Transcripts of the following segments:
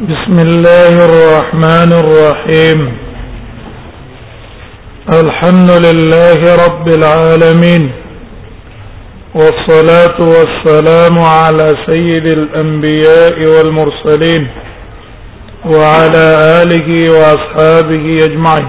بسم الله الرحمن الرحيم الحمد لله رب العالمين والصلاة والسلام على سيد الأنبياء والمرسلين وعلى آله وأصحابه أجمعين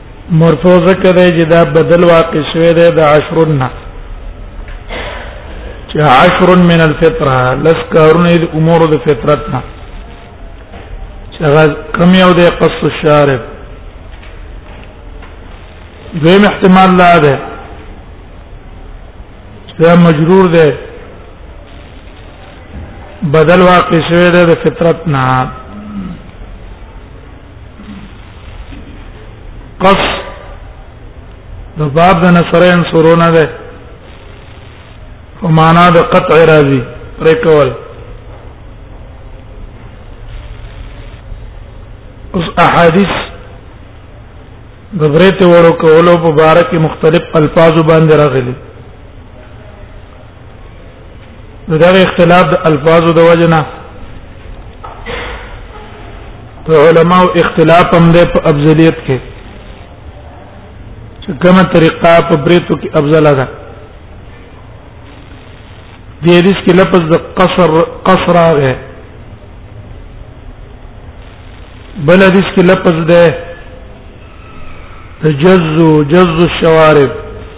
مرفوع ذکر دی چې دا بدل واقع شوی دی د عشرنا چې عشر من الفطره لس کارونه د امور د فطرت نه چې هغه کم یو دی قص الشارب دویم احتمال لا ده دا مجرور ده بدل واقع شوی ده د فطرت نه قص د باب د نصره انصرونه ده او معنا د قطع راځي پرکول اوس احادیث د برېته وړو کولو په باره کې مختلف الفاظ باندې راغلي نو دا اختلاف د الفاظو د وجنه ته علماء اختلاف هم ده په افضلیت کې چې کومه طریقه په بریتو کې افضل ده دې حدیث کې لفظ د قصر قصر راغی بل حدیث کې لفظ ده تجزو جزو الشوارب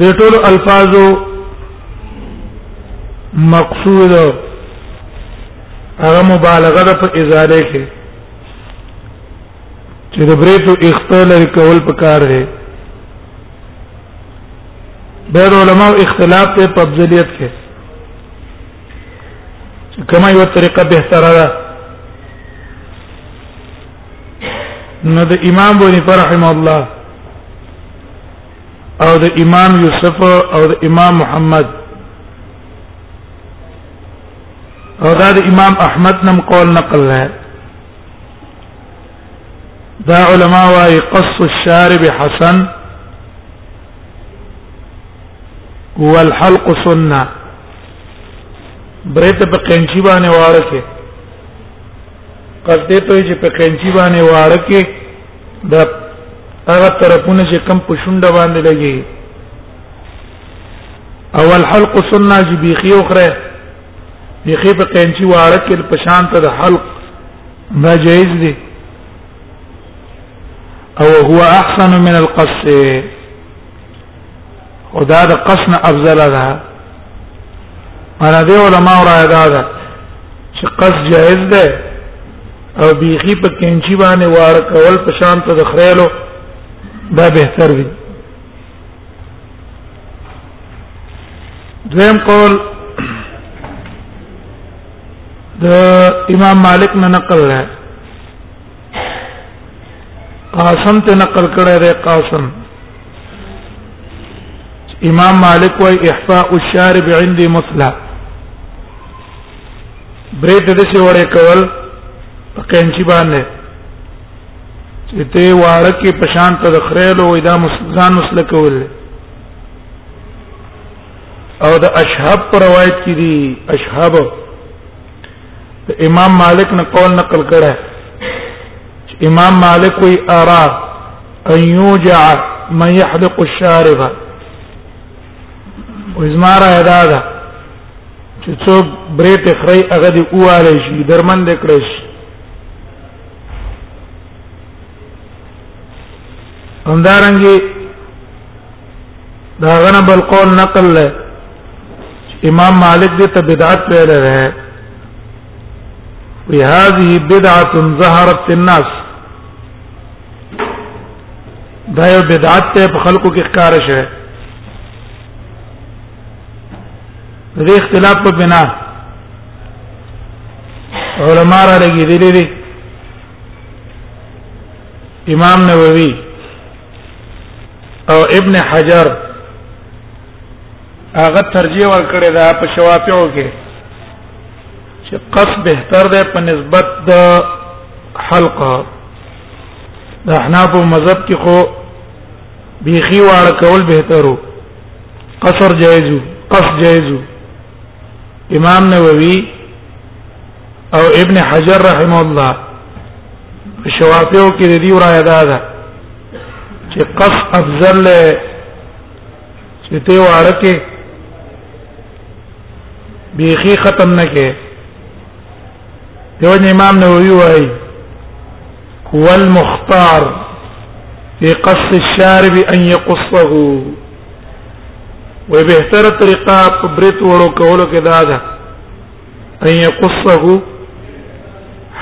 د ټول الفاظو مقصود هغه مبالغه ده په ازاله کې چې د بریتو اختلاف کول پکار دی بیر علماء اختلاف ته په افضلیت کې کما یو طریقه به تر ده نو د امام بونی پر رحم الله او د امام یوسف او د امام محمد او دا د امام احمد نم قول نقل لري دا علما وايي قص الشارب حسن والحلق سنه برته په قنچي باندې واره کې قصدې ته چې په کینچی باندې واړه کې د هغه طرفونه چې کم په شونډه باندې لګي اول حلق سنه چې بيخي اخره بيخي په کینچی واړه کې په شان ته د حلق دا جایز دی او هو احسن من القص او دا د قسن افضل ده انا دی علماء را ادا ده چې قص جائز ده او بیخی په کینچی باندې وار کول په شان ته د خریلو دا بهتر دی دویم قول د امام مالک نه نقل ده قاسم ته نقل کړی دی قاسم امام مالک وای احفاء الشارب عندي مصلح برېټ د څه وړې کول په کینچی باندې چې ته واړه کې پشان ته د خریلو وې دا ځان مسله کول او د اشهاب پر روایت کې دي اشهاب د امام مالک نه قول نقل کړه امام مالک وی ارا ان يوجع من يحلق الشارب وزمارا ادا ده چې څوک بریټ خړی هغه دی اواله شي درمن دې کړی شي همدارنګه دا غنه بل قول نقل له امام مالک دې ته بدعت ویل ده وی هذه بدعه ظهرت في الناس دا یو بدعت ته په خلکو کې ښکار شوه دې اختلاف په بنا علماء را لګي دي امام نووي او ابن حجر هغه ترجیح ورکړی دا په شوافیو کې چې قص بهتر ده په نسبت د حلقه د احناف مذهب کې خو بیخي واړه کول بهترو قصر جایزو قص جایزو امام نووي او ابن حجر رحم الله شوافیو کې د دې ورایه ده ده چې قص افضل له چې ته واره کې بیخي ختم نه کې دیو امام نووي وایي والمختار في قص الشارب ان يقصه وبهتر طريقه بريت وړو کولو کې دا ده ان يقصه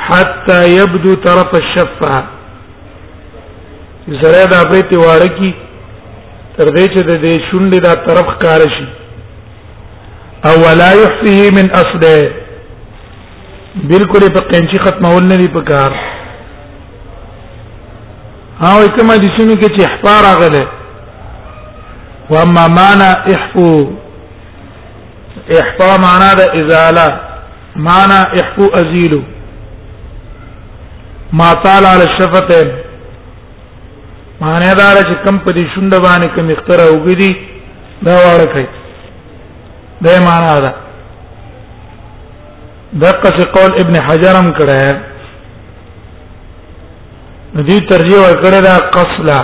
حتى يبدو طرف الشفه زره دا برې ته واړه کی تر دې چې د دې شونډې دا طرف کار شي او ولا يحفه من اصله بالکل په قنچي ختمول نه دی په کار او کما دي شنو کې چې احفار غله واما معنا احفو احفا معنا د ازاله معنا احفو ازيل ما طال على الشفتين معنا دا چې کم په دې شوند باندې کم اختر اوګدي دا واړه کوي دا معنا ده دغه څه قول ابن حجرم کړه دې ترجیح ورکړه دا قصلا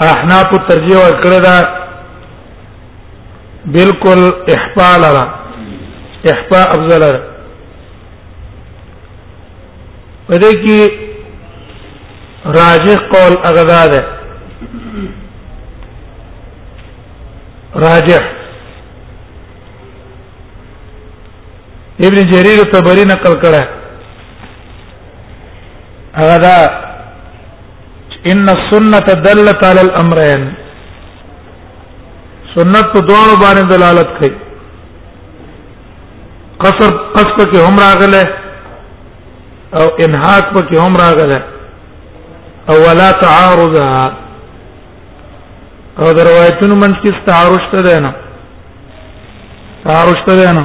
احناف ترجیح ورکړه دا بالکل احفاء لرا احفاء افضل لرا پدې کې راجح قول اغدا ده راجح ابن جرير الطبري نقل کړه هغه دا ان السنه دلت على الامرين سنت په دوه باندې دلالت کوي قصر قصد کې هم راغله او انهاک په کې هم راغله او ولا تعارض او د روایتونو منځ کې تعارض ته ده نه تعارض ته ده نه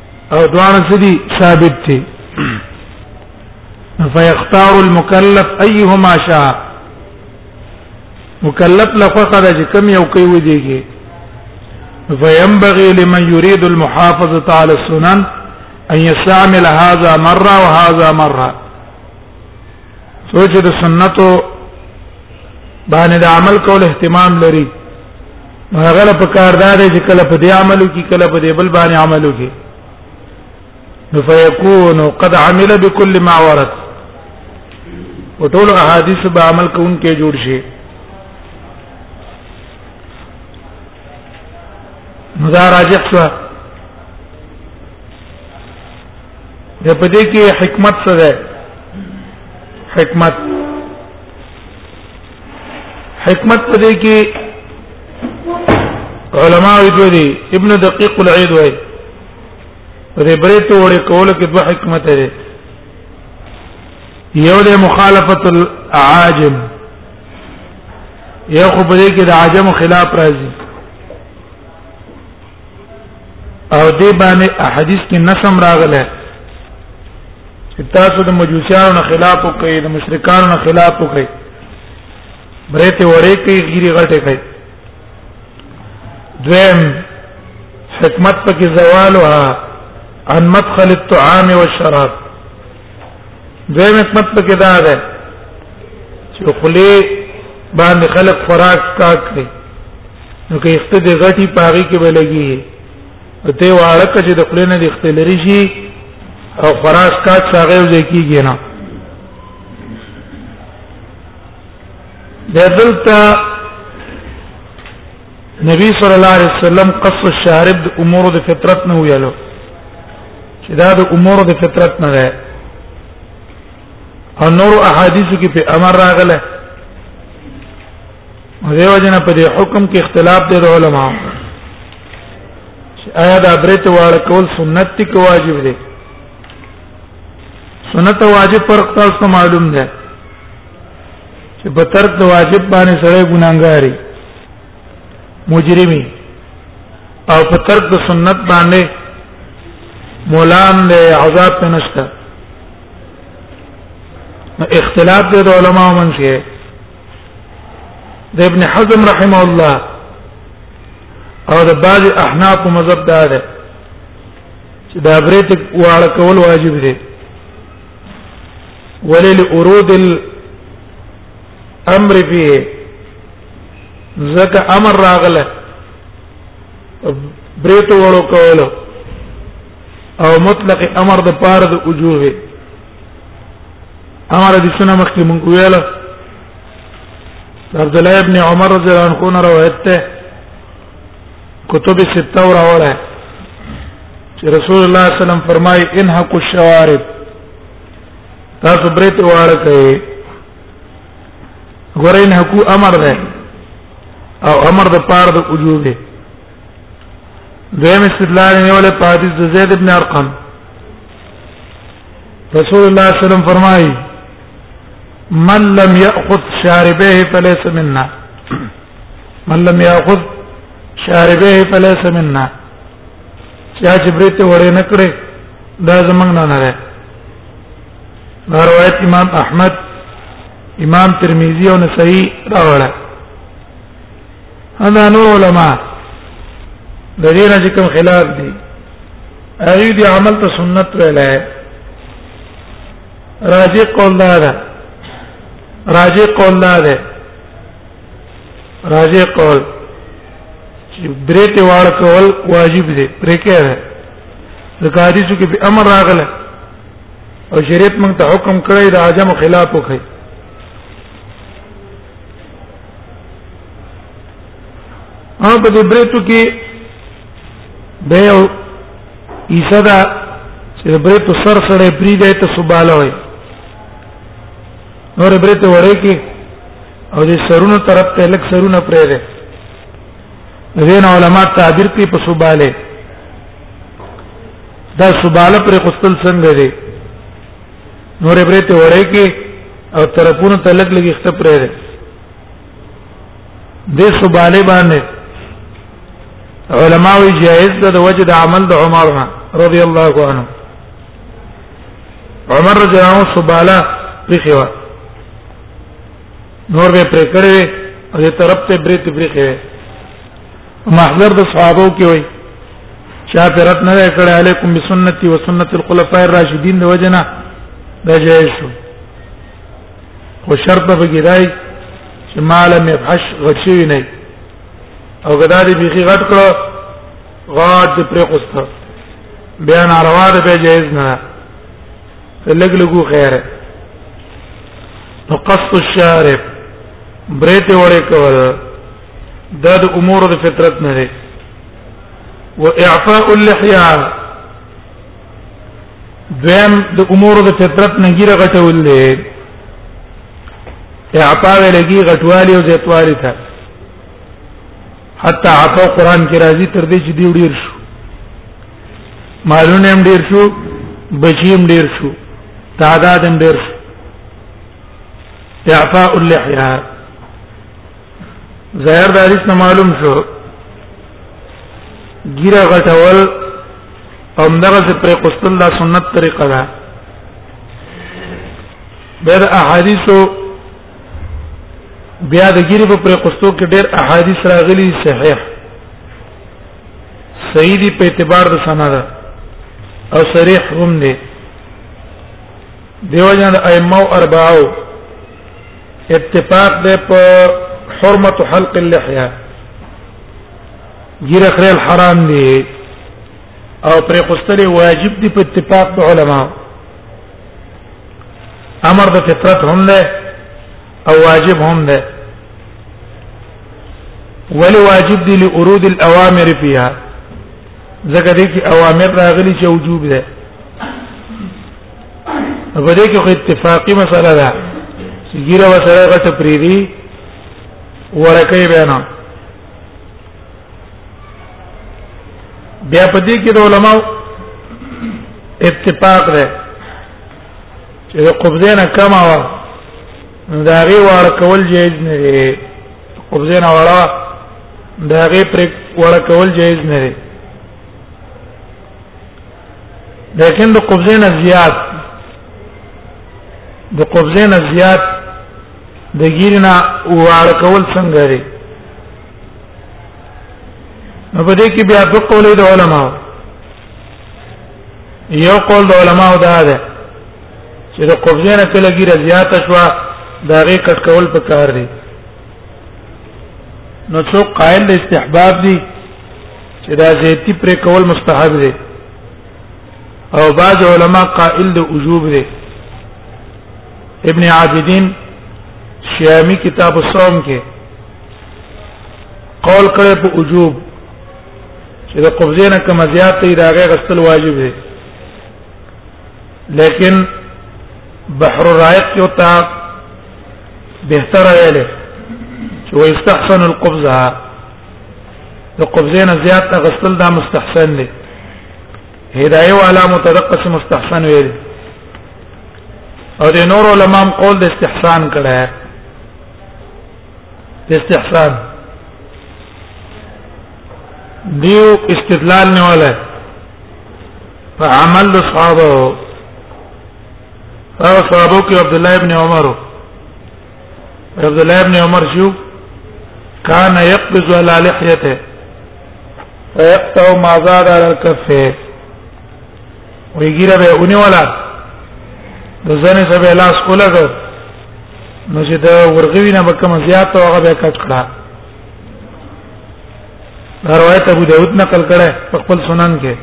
او دوان سدي ثابت فيختار المكلف ايهما شاء مکلف لفقد کم یو کوي ودیږي فينبغي لمن يريد المحافظة على السنن ان يستعمل هذا مرة وهذا مرة سوچ د سنتو باندې د عمل کول اهتمام لري هغه له پکار دا دی چې کله په دې عملو کې کله په دې بل باندې عملو کې نو فیکون قد عمل بكل ما ورد وټول احادیث به عمل کوونکې جوړ شي مزار راجح شو د پدې کې حکمت څه ده حکمت حکمت پدې کې علما وی دي ابن دقیق العید وایي پدې برې ته وړي کول کې دوه حکمت لري یو د مخالفت العاجم یو خو پدې کې د عاجم خلاف راځي او دې باندې احادیث کې نسم راغله چې تاسو د مجوسیانو خلاف وکړئ د مشرکانو خلاف وکړئ برته وړې کې غیري غټه کوي دویم حکمت پکې زوالها عن مدخل الطعام والشراب دویم حکمت پکې دا ده چې خلی باندې خلق خوراک کا کوي نو کې اخته د غټي پاغي کې بلګي ته واړه چې د خلی نه د اخته لري شي او خوراک کا څنګه وځي کیږي نه د دلته نبی صلی الله علیه وسلم قص الشارب د امور د فطرت نه ویلو چې دا د امور د فطرت نه ده او نور احادیث کې په امر راغله دیو جن په دې حکم کې اختلاف دی د علما چې آیا دا برت واړ کول سنت تی کو واجب دی سنت واجب پر تاسو معلوم ده چې په ترک د واجب باندې سره ګناګاری مجرمي او په ترک د سنت باندې مولان له عذاب ته نشته نو اختلاف دی د علماو منځ کې د ابن حزم رحمه الله او د بعض احناف مذهب دا ده چې دا برېت واړه کول واجب دي وللورود الامر فيه زکه امر راغله بریتو ورو کولو او مطلق امر د پاره د وجوه امر د سنه مخکې مونږ ویل عبد الله ابن عمر رضی الله عنه روایت ده کتب سته راوړه چې رسول الله صلی الله علیه وسلم فرمایي انحق الشوارب تاسو برته واړه کوي ګورئ نه کو امر ده او امر د پاره د وجوب ده دویم استدلال نه ولا حدیث د زید ابن ارقم رسول الله صلی الله علیه وسلم فرمایي من لم ياخذ شاربه فليس منا من لم ياخذ شاربه فليس منا چا چې برته وړې نه کړې دا زمنګ نه نه ده روایت امام احمد امام ترمذی او نسائی راوړل انا نور علماء د دې نه چې کوم خلاف دي هغه دي عمل ته سنت ویلای راجع قول دا ده راجع قول دا ده راجع قول چې درې ته واړ کول واجب دي پرې کې ده د حدیثو کې امر راغله او شریعت موږ ته حکم کړی د عجم خلاف وکړي هغه په دې برېتو کې به یو عیسی دا چې برې ته سر سره پری دی ته سباله وي نور برې ته وړې کې او دې سرونو طرف ته لک سرونه پرې ده ځین علما تعبیر کوي په سباله دا سباله پر خپل څنګه دی نور برې ته وړې کې او طرفونو ته لک لګي خپل پرې ده د سباله باندې علماء جائز ده د وجه د عمل د عمر رضی الله عنه عمر رضی الله عنه سباله پریخوا نور به پرې کړې او دې طرف ته برې ته پریخې محضر د صحابه کې وای چا پرت نه کړه علیکم بسنتی و سنت الخلفاء الراشدین د وجنا د جائز شو خو شرط به ګرای چې مال مې بحش غشي نه او غدا دې بيخي غټ کړو غاټ دې پرې قسته بیا ناروا ده به جایز نه لګ لګو خیره نو قص الشارب برېت وړې کول دا د امور د فطرت نه دی واعفاء اللحيه دویم د امور د فطرت نه ګیره غټول دی اعطا ولګي غټوالي او زیاتوالي ته حتی عطا قران کې راځي تر دې چې دی ډیر شو مالونه هم ډیر شو بچی هم ډیر شو تعداد هم ډیر شو اعطاء اللحیا ظاهر د حدیث نه معلوم شو ګیره غټول او دغه چې پر قسطل دا سنت طریقه ده ډېر احادیثو بیا د ګیری په پر قسطو کې ډېر احادیث راغلي صحیح صحیح دی په اعتبار د سند او صریح هم دی دیو جن ائمه اربعو اتفاق ده په حرمت حلق اللحيه ګیره خریل حرام دی او پر خوستل واجب دی په اتفاق علما امر د فطرت هم ده او واجب هم ده ولی واجب دی لورود الاوامر فيها زګه دې کې اوامر راغلي چې وجوب ده په دې کې خو اتفاقی مسله ده چې ګیره وسره غټه پریری ورکه بیان بیا په دې کې د علماو اتفاق دی چې د قبضه نه کما و دا غي وړ کول جایز نه دی قبضه نه وړه دا غي پر وړ کول جایز نه دی لیکن د قبضه نه زیات د قبضه نه زیات د ګیرنا وړ کول څنګه دی نو په دې کې بیا د قولې د علما یو قول د علما دا ده چې د قبضه نه کله ګیره زیات شو دا غي کټ کول په کار دی نو څو قائل د استحباب دي چې دا زیتی پر کول مستحب دی او بعض علما قائل د وجوب دی ابن عابدین شیامی کتاب الصوم کې قول کړي په وجوب چې د قبضه نه کوم زیات دی راغی غسل واجب دی لیکن بحر الرائق کې وتا بهتر ویل چې ويستحسن القبضه د قبضه نه زیات غسل دا مستحسن دی هدايه والا متدقس مستحسن ویل او د نور علماء قول د استحسان کړه استحسان دیو استدلال نه ولا فعمل اصحابه او صحابه کې عبد الله ابن عمر عبد الله ابن عمر شو كان يقبض على لحيته ويقطع ما زاد على الكفه وی ګیره به اونې ولا د ځنې سبه لاس ولګو نو چې دا ورغوي نه بکم زیات او هغه به کټ کړه دا روایت ابو داود نقل کړه په خپل سنن کې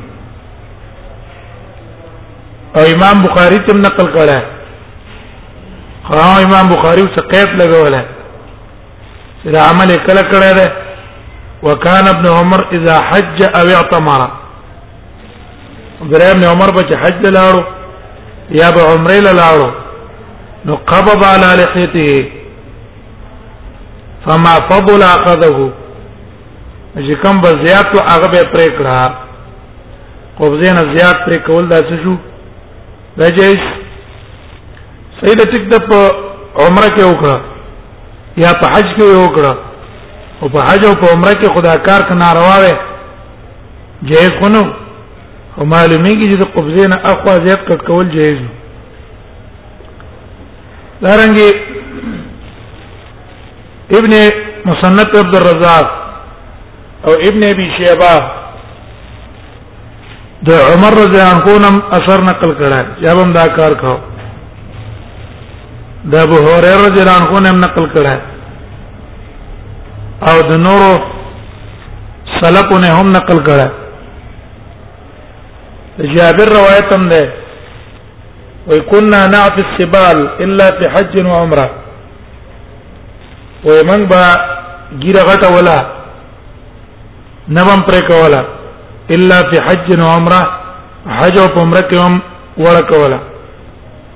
او امام بخاری تم نقل کړه خو امام بخاری څه قید لګوله چې دا عمل کله کړه ده وکانه ابن عمر اذا حج او اعتمر ګرام نه عمر به حج لاړو یا به عمره لاړو نو قبض على لحيته فما فضل اخذه چې کوم به زیات او هغه به پرې کړه قبضه نه زیات پرې کول دا څه شو دا جایز سید ټیک د عمره کې وکړه یا په حج کې وکړه او په حج او په عمره کې خدا کار کنه رواه جایز خو نو او معلومیږي چې د قبضې نه اخوا زیات کټ کول جایز دی دارنګي ابن مصنف عبد الرزاق او ابن ابي شيبه د عمر رضی الله عنه نم اثر نقل کړه یا هم دا کار کاو د ابو هريره رضی الله عنه نه نقل کړه او د نورو سلفونه هم نقل کړه جابر روایت هم ده وي كنا نعفي السبال الا في حج وعمره وي من با ګیره غټه ولا نبم پر کولا الا في حج وعمره حج او عمره کوم وړه کولا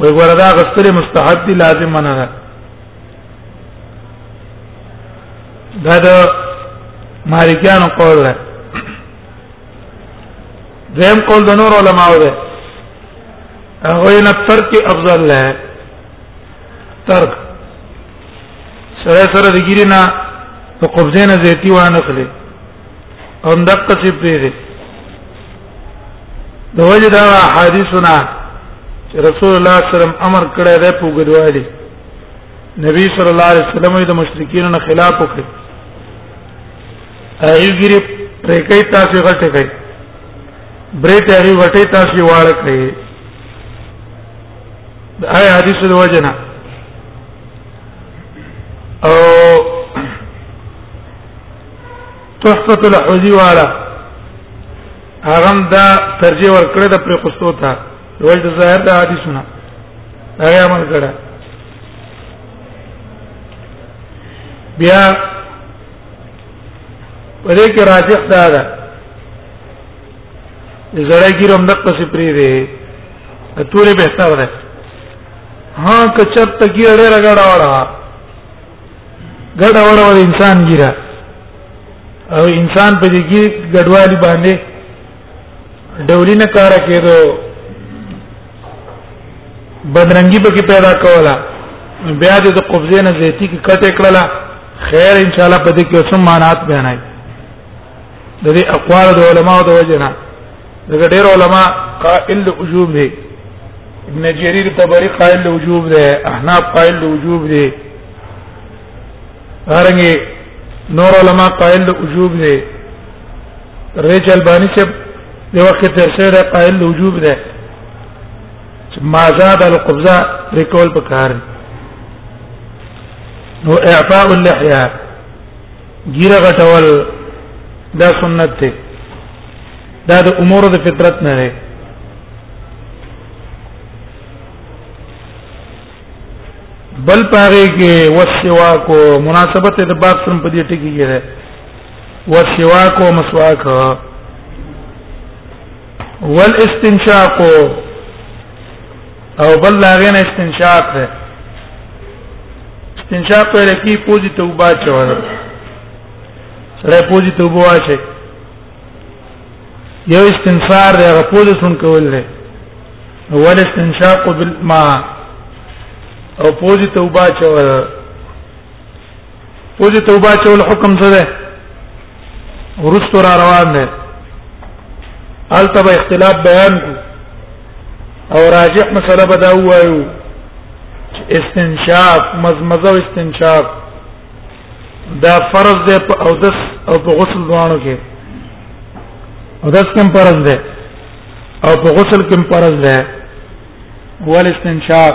وی ګوره دا غستر مستحب دی لازم نه ده دا د مالکیانو قول ده دیم قول د نور علماء ده هغه نه ترک افضل ده ترک سره سره د ګیرینه په قبضه نه زیتی وانه خلی هم دقه چې پیری د وجه دا حدیثونه چې رسول الله صلی الله علیه وسلم امر کړی دی په ګډوالي نبی صلی الله علیه وسلم د مشرکین نه خلاف وکړ ایګری پرکې تاسو غټه کړئ برې ته هغه غټه تاسو واړه کړئ د آی حدیث د وجه نه او تحفه الحوزی والا هغه دا ترجیح ورکړه د پر قصو ته ول د ظاهر د حدیثونه هغه عمل کړه بیا په دې کې راجح دا ده زړه کې رم د پسې پری دی ټوله به تر ده ها کچر تګي اړه رګړا وړه ګډه وړه ور انسان ګیره او انسان په دې کې ګډوالي باندې ډولی نه کار کېدو بدرنګي په کې پیدا کوله بیا د قبضې نه زیتی کې کټه کړله خیر ان شاء الله په دې کې سم مانات بیانای د دې اقوال د علماو د وجنه دغه ډېر علما قائل وجوب دي ابن جرير طبري قائل وجوب دي احناف قائل وجوب دي هرنګي نور علما قائل وجوب دي رج الباني چې د وخت تر سره قائل وجوب دي ما زاد القبضه رکول پکار نو اعفاء اللحيه ګیره غټول دا سنت دی دا د امور د فطرت نه دی بل پاره کې وسوا کو مناسبت د باب سم په دې ټکی کې ده وسوا کو مسواک والاستنشاق او بل دا غنه استنشاق ده استنشاق په لکی پوزي ته وبا چوره سره پوزي ته وبا چي یو استنصار دی هغه پوزي سن کول دی اول استنشاق بالماء او پوزي ته وبا چوره او دې توبه چول حکم څه ده ورستو را روان ده الته به اختلاف بیان کو او راجح مسله به دا وایو استنشاق مزمزه او استنشاق دا فرض ده په او دس او په غسل دوانو کې او دس کوم فرض ده او په غسل کوم فرض ده ول استنشاق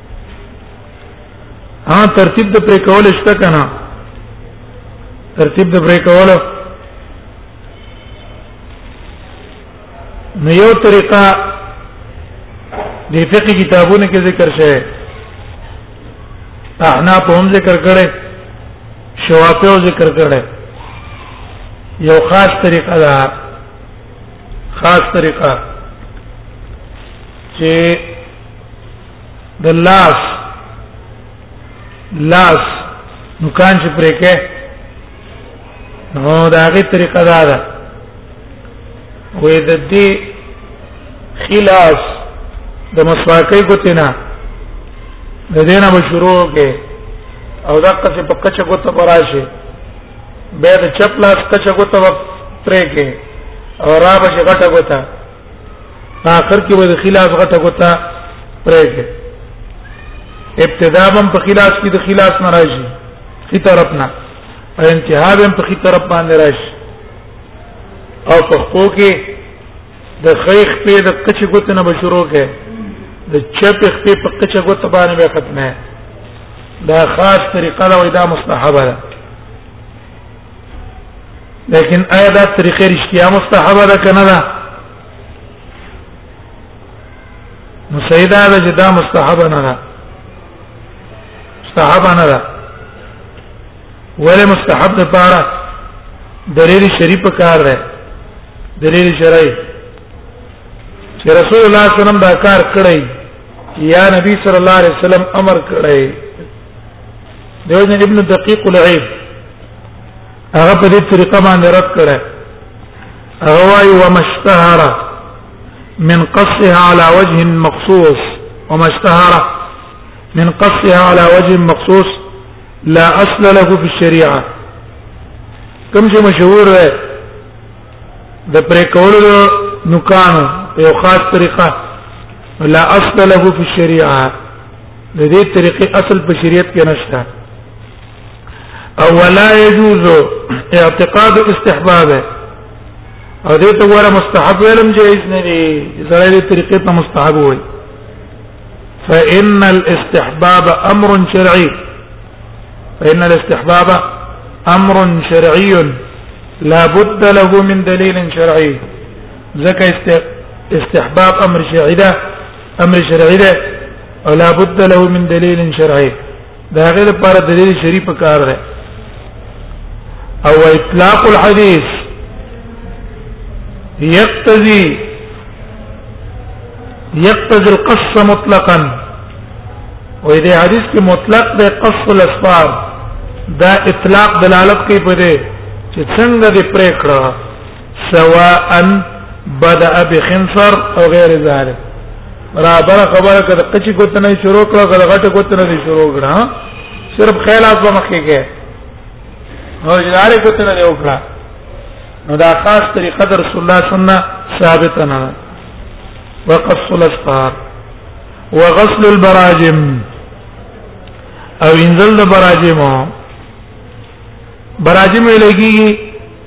ها ترتیب د پرې کول شته کنه ترتیب د پرې کول نو یو طریقه د فقې کتابونو کې ذکر شوی احناف هم ذکر کړي شوافیو ذکر کړي یو خاص طریقه ده خاص طریقه چې د لاس لاس نو کان چې پرې کې نو دا غي طریقه دا ده وې د دې خلاص د مسواکې کوته نه د دې نه شروع کې او دا څه په کچه کوته پراشه به د چپ لاس کچه کوته پرې کې او را به غټه کوته اخر کې به خلاف غټه کوتا پرېږي ابتدا هم په خلاف کې د خلاف نه راځي خي طرف نه او انتها هم په خي طرف باندې راځي او په خو کې د خیخ په د کچ ګوت نه بشرو کې د چپ په په کچ ګوت باندې ختمه دا خاص طریقه دا مستحبه ده لیکن آیا دا طریقې رښتیا مستحبه ده کنه ده نو سیدا ده چې دا مستحبه نه ده مستحبه نه ده ولې مستحب ده پاره دلیل شریف کار ده دلیل شرعي چې رسول الله صلی الله علیه وسلم دا کار کړی یا نبی صلی الله علیه وسلم امر کړی دیوژن ابن دقیق العیب هغه په دې طریقه باندې رد کړه هغه وايي ومشتهر من قصها على وجه مخصوص ومشتهر من قصها على وجه مخصوص لا اصل له في الشريعه کوم چې مشهور ده د پرې کولو نکانو په یو خاص طریقه لا اصل له في الشريعه د دې طریقې اصل په شریعت کې نشته او ولا يجوز اعتقاد استحبابه او دې ته وره مستحب ویلم جایز نه دی زړه دې طریقې ته مستحب وي فإن الاستحباب أمر شرعي فإن الاستحباب أمر شرعي لا بد له من دليل شرعي ذكى استحباب أمر شرعي ده امر شرعي ده او لا بد له من دلیل شرعي دا غیر لپاره دلیل شرعي پکار ده او اطلاق الحديث يقتضي يقتضي القص مطلقا وې دې حدیث کې مطلق د قص الاسفار دا اطلاق دلالت کوي په دې چې څنګه دې پرې کړه سواء بدا بخنصر او غیر ذلك را بر خبره کړه قچی کوته نه شروع کړه غل غټه کوته نه شروع کړه صرف خیال از مخکې کې نو جاره کوته نه وکړه نو دا خاص طریقه در رسول الله سنت ثابت نه وقص الاسفار وغسل البراجم او انزل البراجم براجم لګي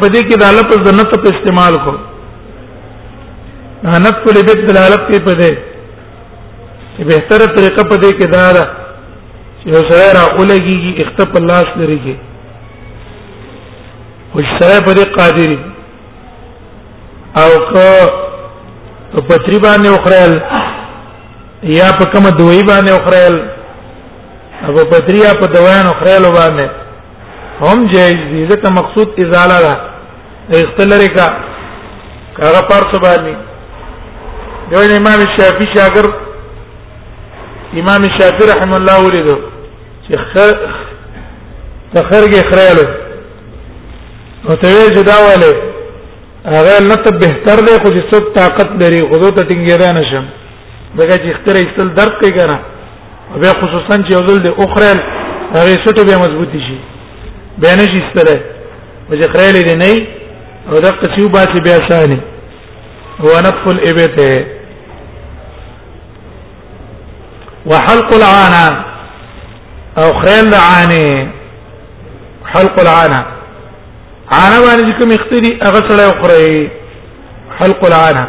په دې کې د لفظ د نت په استعمال کو نت په لبه دلالت کوي په دې چې به تر طریقه په دې کې دا ده چې یو سره را اولګي اختپ الله لري کې او سره په دې قادری او که په تری باندې اخرل یا په کومه دوی باندې اخرل او په تری یا په دویان اخرل باندې هم جایز دي ځکه مقصود ازاله ده اختلره کا هغه پر څه باندې د امام شافعي شاګر امام شافعي رحم الله ولیدو چې تخرګ خړېلو نو ته یې جدا والے هغه نه ته بهتر دی خو چې څوک طاقت لري خو ته ټینګېدای نشم دغه چې اختر ایستل درد کوي کنه بیا خصوصا چې یو ځل د اخرى هغه سټو بیا مضبوط شي بیا نه شي ستره وجه خیال دې نه او د قصیو باسي بیا ثاني هو نطف الابته وحلق العانه او خیال د عانه حلق العانه عانه باندې کوم اختری هغه سره اخرى حلق العانه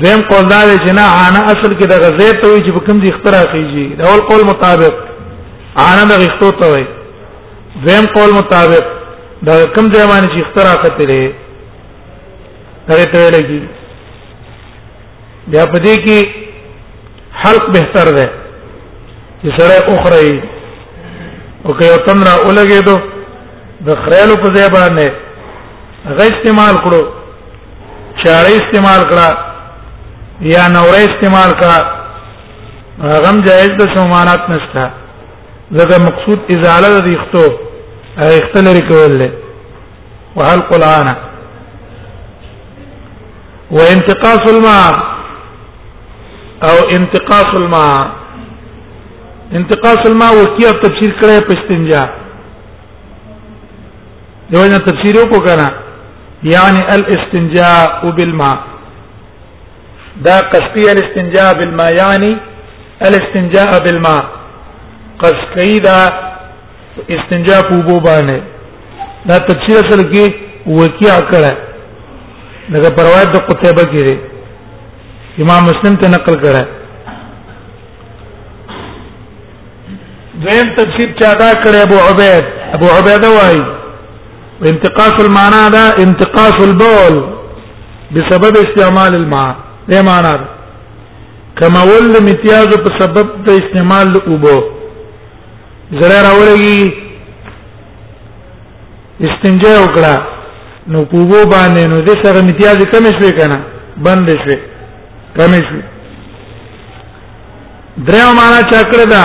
دویم قول دا دی چې نه انا اصل کې د غزې ته وي چې په کوم ځای اختراع کیږي دا ول قول مطابق انا د غښتو ته وي دویم قول مطابق دا کوم ځای باندې چې اختراع کته لري هغه ته لګي بیا په دې کې حلق بهتر ده چې سره اخري او که یو تمنا ولګېدو د خیالو په ځای باندې غي استعمال کړو چاره استعمال کړه یا نوره استعمال کړه غم جائز د سمانات نشته ځکه مقصود ازاله د اختو اختل رکول له وهل قلعانه وانتقاص الماء او انتقاص الماء انتقاص الماء وکیه تفسیر کړه په استنجا دیو نه تفسیر وکړه يعني الاستنجاء بالماء دا قصدي الاستنجاء بالماء يعني الاستنجاء بالماء قصدي دا استنجاء په وبو باندې دا تفسیر اصل کې وکیا کړه دا په روایت د قتيبه کې دی امام مسلم ته نقل کړه دویم تفسیر چا دا کړه ابو عبید ابو عبیده وایي انتقاص المعنى دا انتقاص البول بسبب استعمال الماء دې معنا ده کما ول امتیاز په سبب د استعمال اوبو زره راولېږي استنجا وکړه نو کوو باندې نو د سره امتیاز کم شوي کنه بند شوي کم شوي دریم معنا چا کړی دا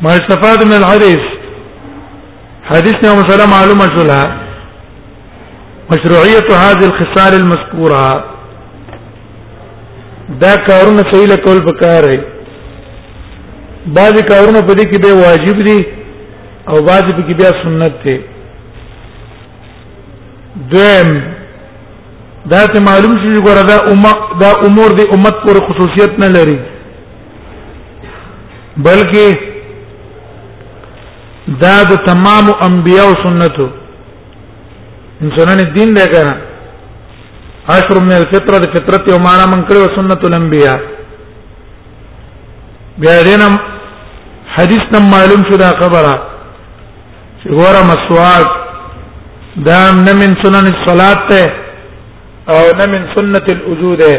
ما استفاد من الحديث حديث يوم سلام معلومة شلها مشروعية هذه الخصال المذكورة دا کارونه صحیح لکول پکار دی بعضی کارونه په دې کې به واجب دي او بعضی په کې بیا سنت دي دویم دا ته معلوم شي ګوره دا امه دا امور دی امت پر خصوصیت نه لري بلکې دا د تمام انبیاء او سنتو انسانانه دین دی کنه عشر من الفطره د فطرت یو معنا من کړو سنت الانبیاء بیا دینم حدیث نم معلوم شو دا خبره چې ګوره مسواک دا نه من سنن الصلات ته او نه من سنت الوضو ده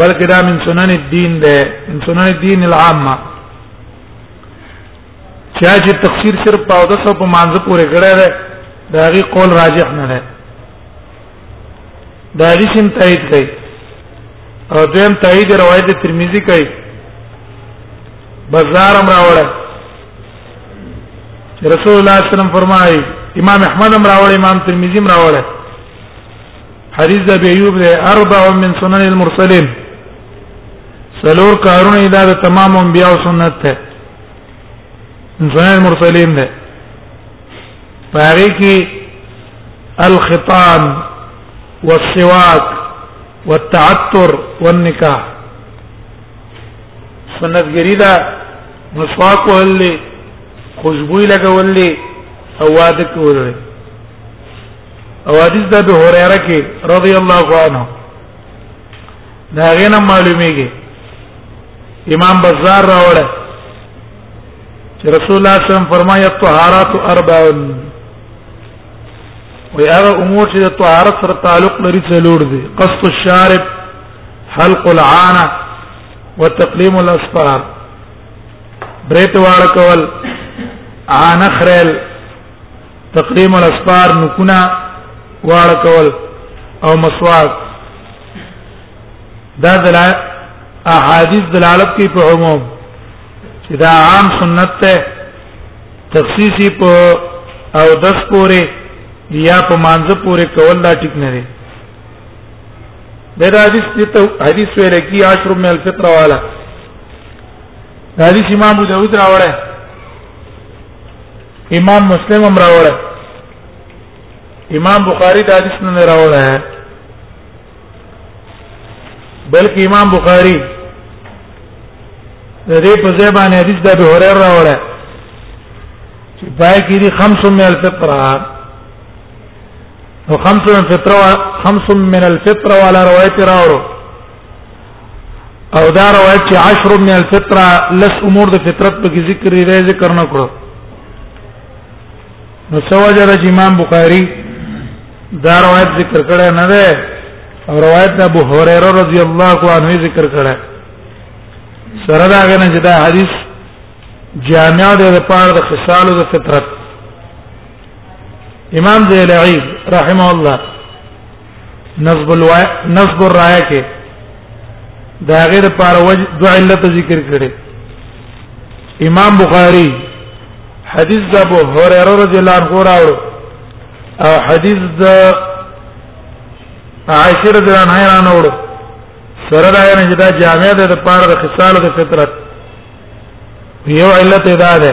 بلکې دا من سنن الدين ده من سنن الدين العامه چا چې تفسیر صرف په اودس او په مانزه پورې کړی دی دا غي قول راجح نه ده دا حدیث هم تایید کوي او دویم تایید روایت ترمذی کوي بازار امر راوړل رسول الله صلی الله علیه وسلم فرمایي امام احمد امر راوړل امام ترمذی امر راوړل حدیث ابي ایوب ده اربع من سنن المرسلین سلور کارونه دا د تمام انبیاء او سنت ده سنن المرسلین ده پاره کې الختان والسواك والتعطر والنکاح سنت ګری دا مسواک ولې خوشبوئی لګولې او واده کولې او حدیث د ابو هريره کې رضی الله عنه دا غنه معلومیږي امام بازار راوړه چې رسول الله صلی الله علیه وسلم فرمایي الطهارات اربع وي هغه امور چې د طهارت سره تعلق لري څلور دي قص الشارب حلق العانه وتقليم الاصفار بريت وارکول عانخرل تقدیم الاسفار نکونه واړه کول او مسواک دا دلایل احادیث دلالت کوي په عموم چې دا عام سنت ته تخصیصي په او دس پورې یا په مانځ پورې کول دا ټیک نه دی دا حدیث ته حدیث ویل کی عشر من الفطر والا دا حدیث امام ابو داود راوړی امام مسلم هم راوړ امام بخاری دا حدیث نه راوړ ہے بلکې امام بخاری د دې په ځای باندې حدیث د ابي هريره راوړ ہے چې پای کې دي خمس من الفطره او خمس من الفطره خمس من الفطره ولا روایت راوړو او دا روایت چې عشر من الفطره لس امور د فطرت په ذکر لري ذکر نه کړو نو سوجر امام بخاری دا روایت ذکر کړه نه ده او روایت ابو هريره رضی الله عنه ذکر کړه سره دا غنه چې دا حدیث جامع دی د پاره د خصال او د فطرت امام ذیلعی رحمه الله نصب الوا نصب الرايه کې دا غیر پر وجه دو علت ذکر کړي امام بخاری حدیث د ابو هريره رضی الله عنه راوړ او حدیث د عائشه رضی الله عنها راوړ سره دا نه چې دا جامع ده د پاره د خصال د فطرت یو علت دا ده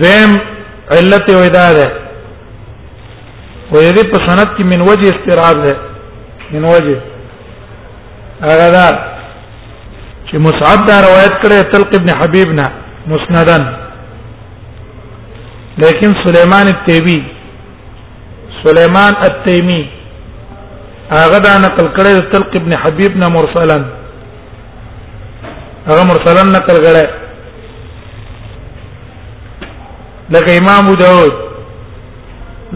زم علت ودا ده ويدي په سند کې من وجه استراب ده من وجه هغه دا چې مصعب دا روایت کړي تلق ابن حبيب نه مسندن لیکن سليمان التيمي سليمان التيمي هغه دا نقل کړي تلق ابن حبيب نه مرسلا هغه مرسلا نقل کړه لکه امام ابو داود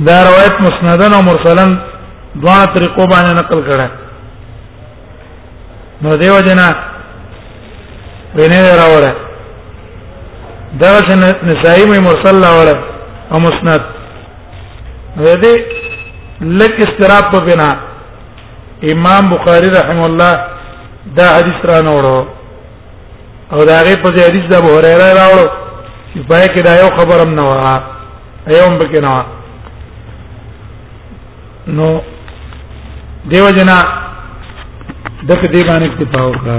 دا روایت مسندن او مرسلا دوه طریقو باندې نقل کړه نو دیو جنا وینه راوړه دا شن نسائی مې مرسل راوړه او مسند دې لک استراب په بنا امام بخاری رحم الله دا حدیث را نوړو او دا غي په حدیث د ابو هريره راوړو چې پای کې دا یو خبرم نه وره ایوم پکې نه نو دیو جنا دغه دی باندې اکتفا وکړه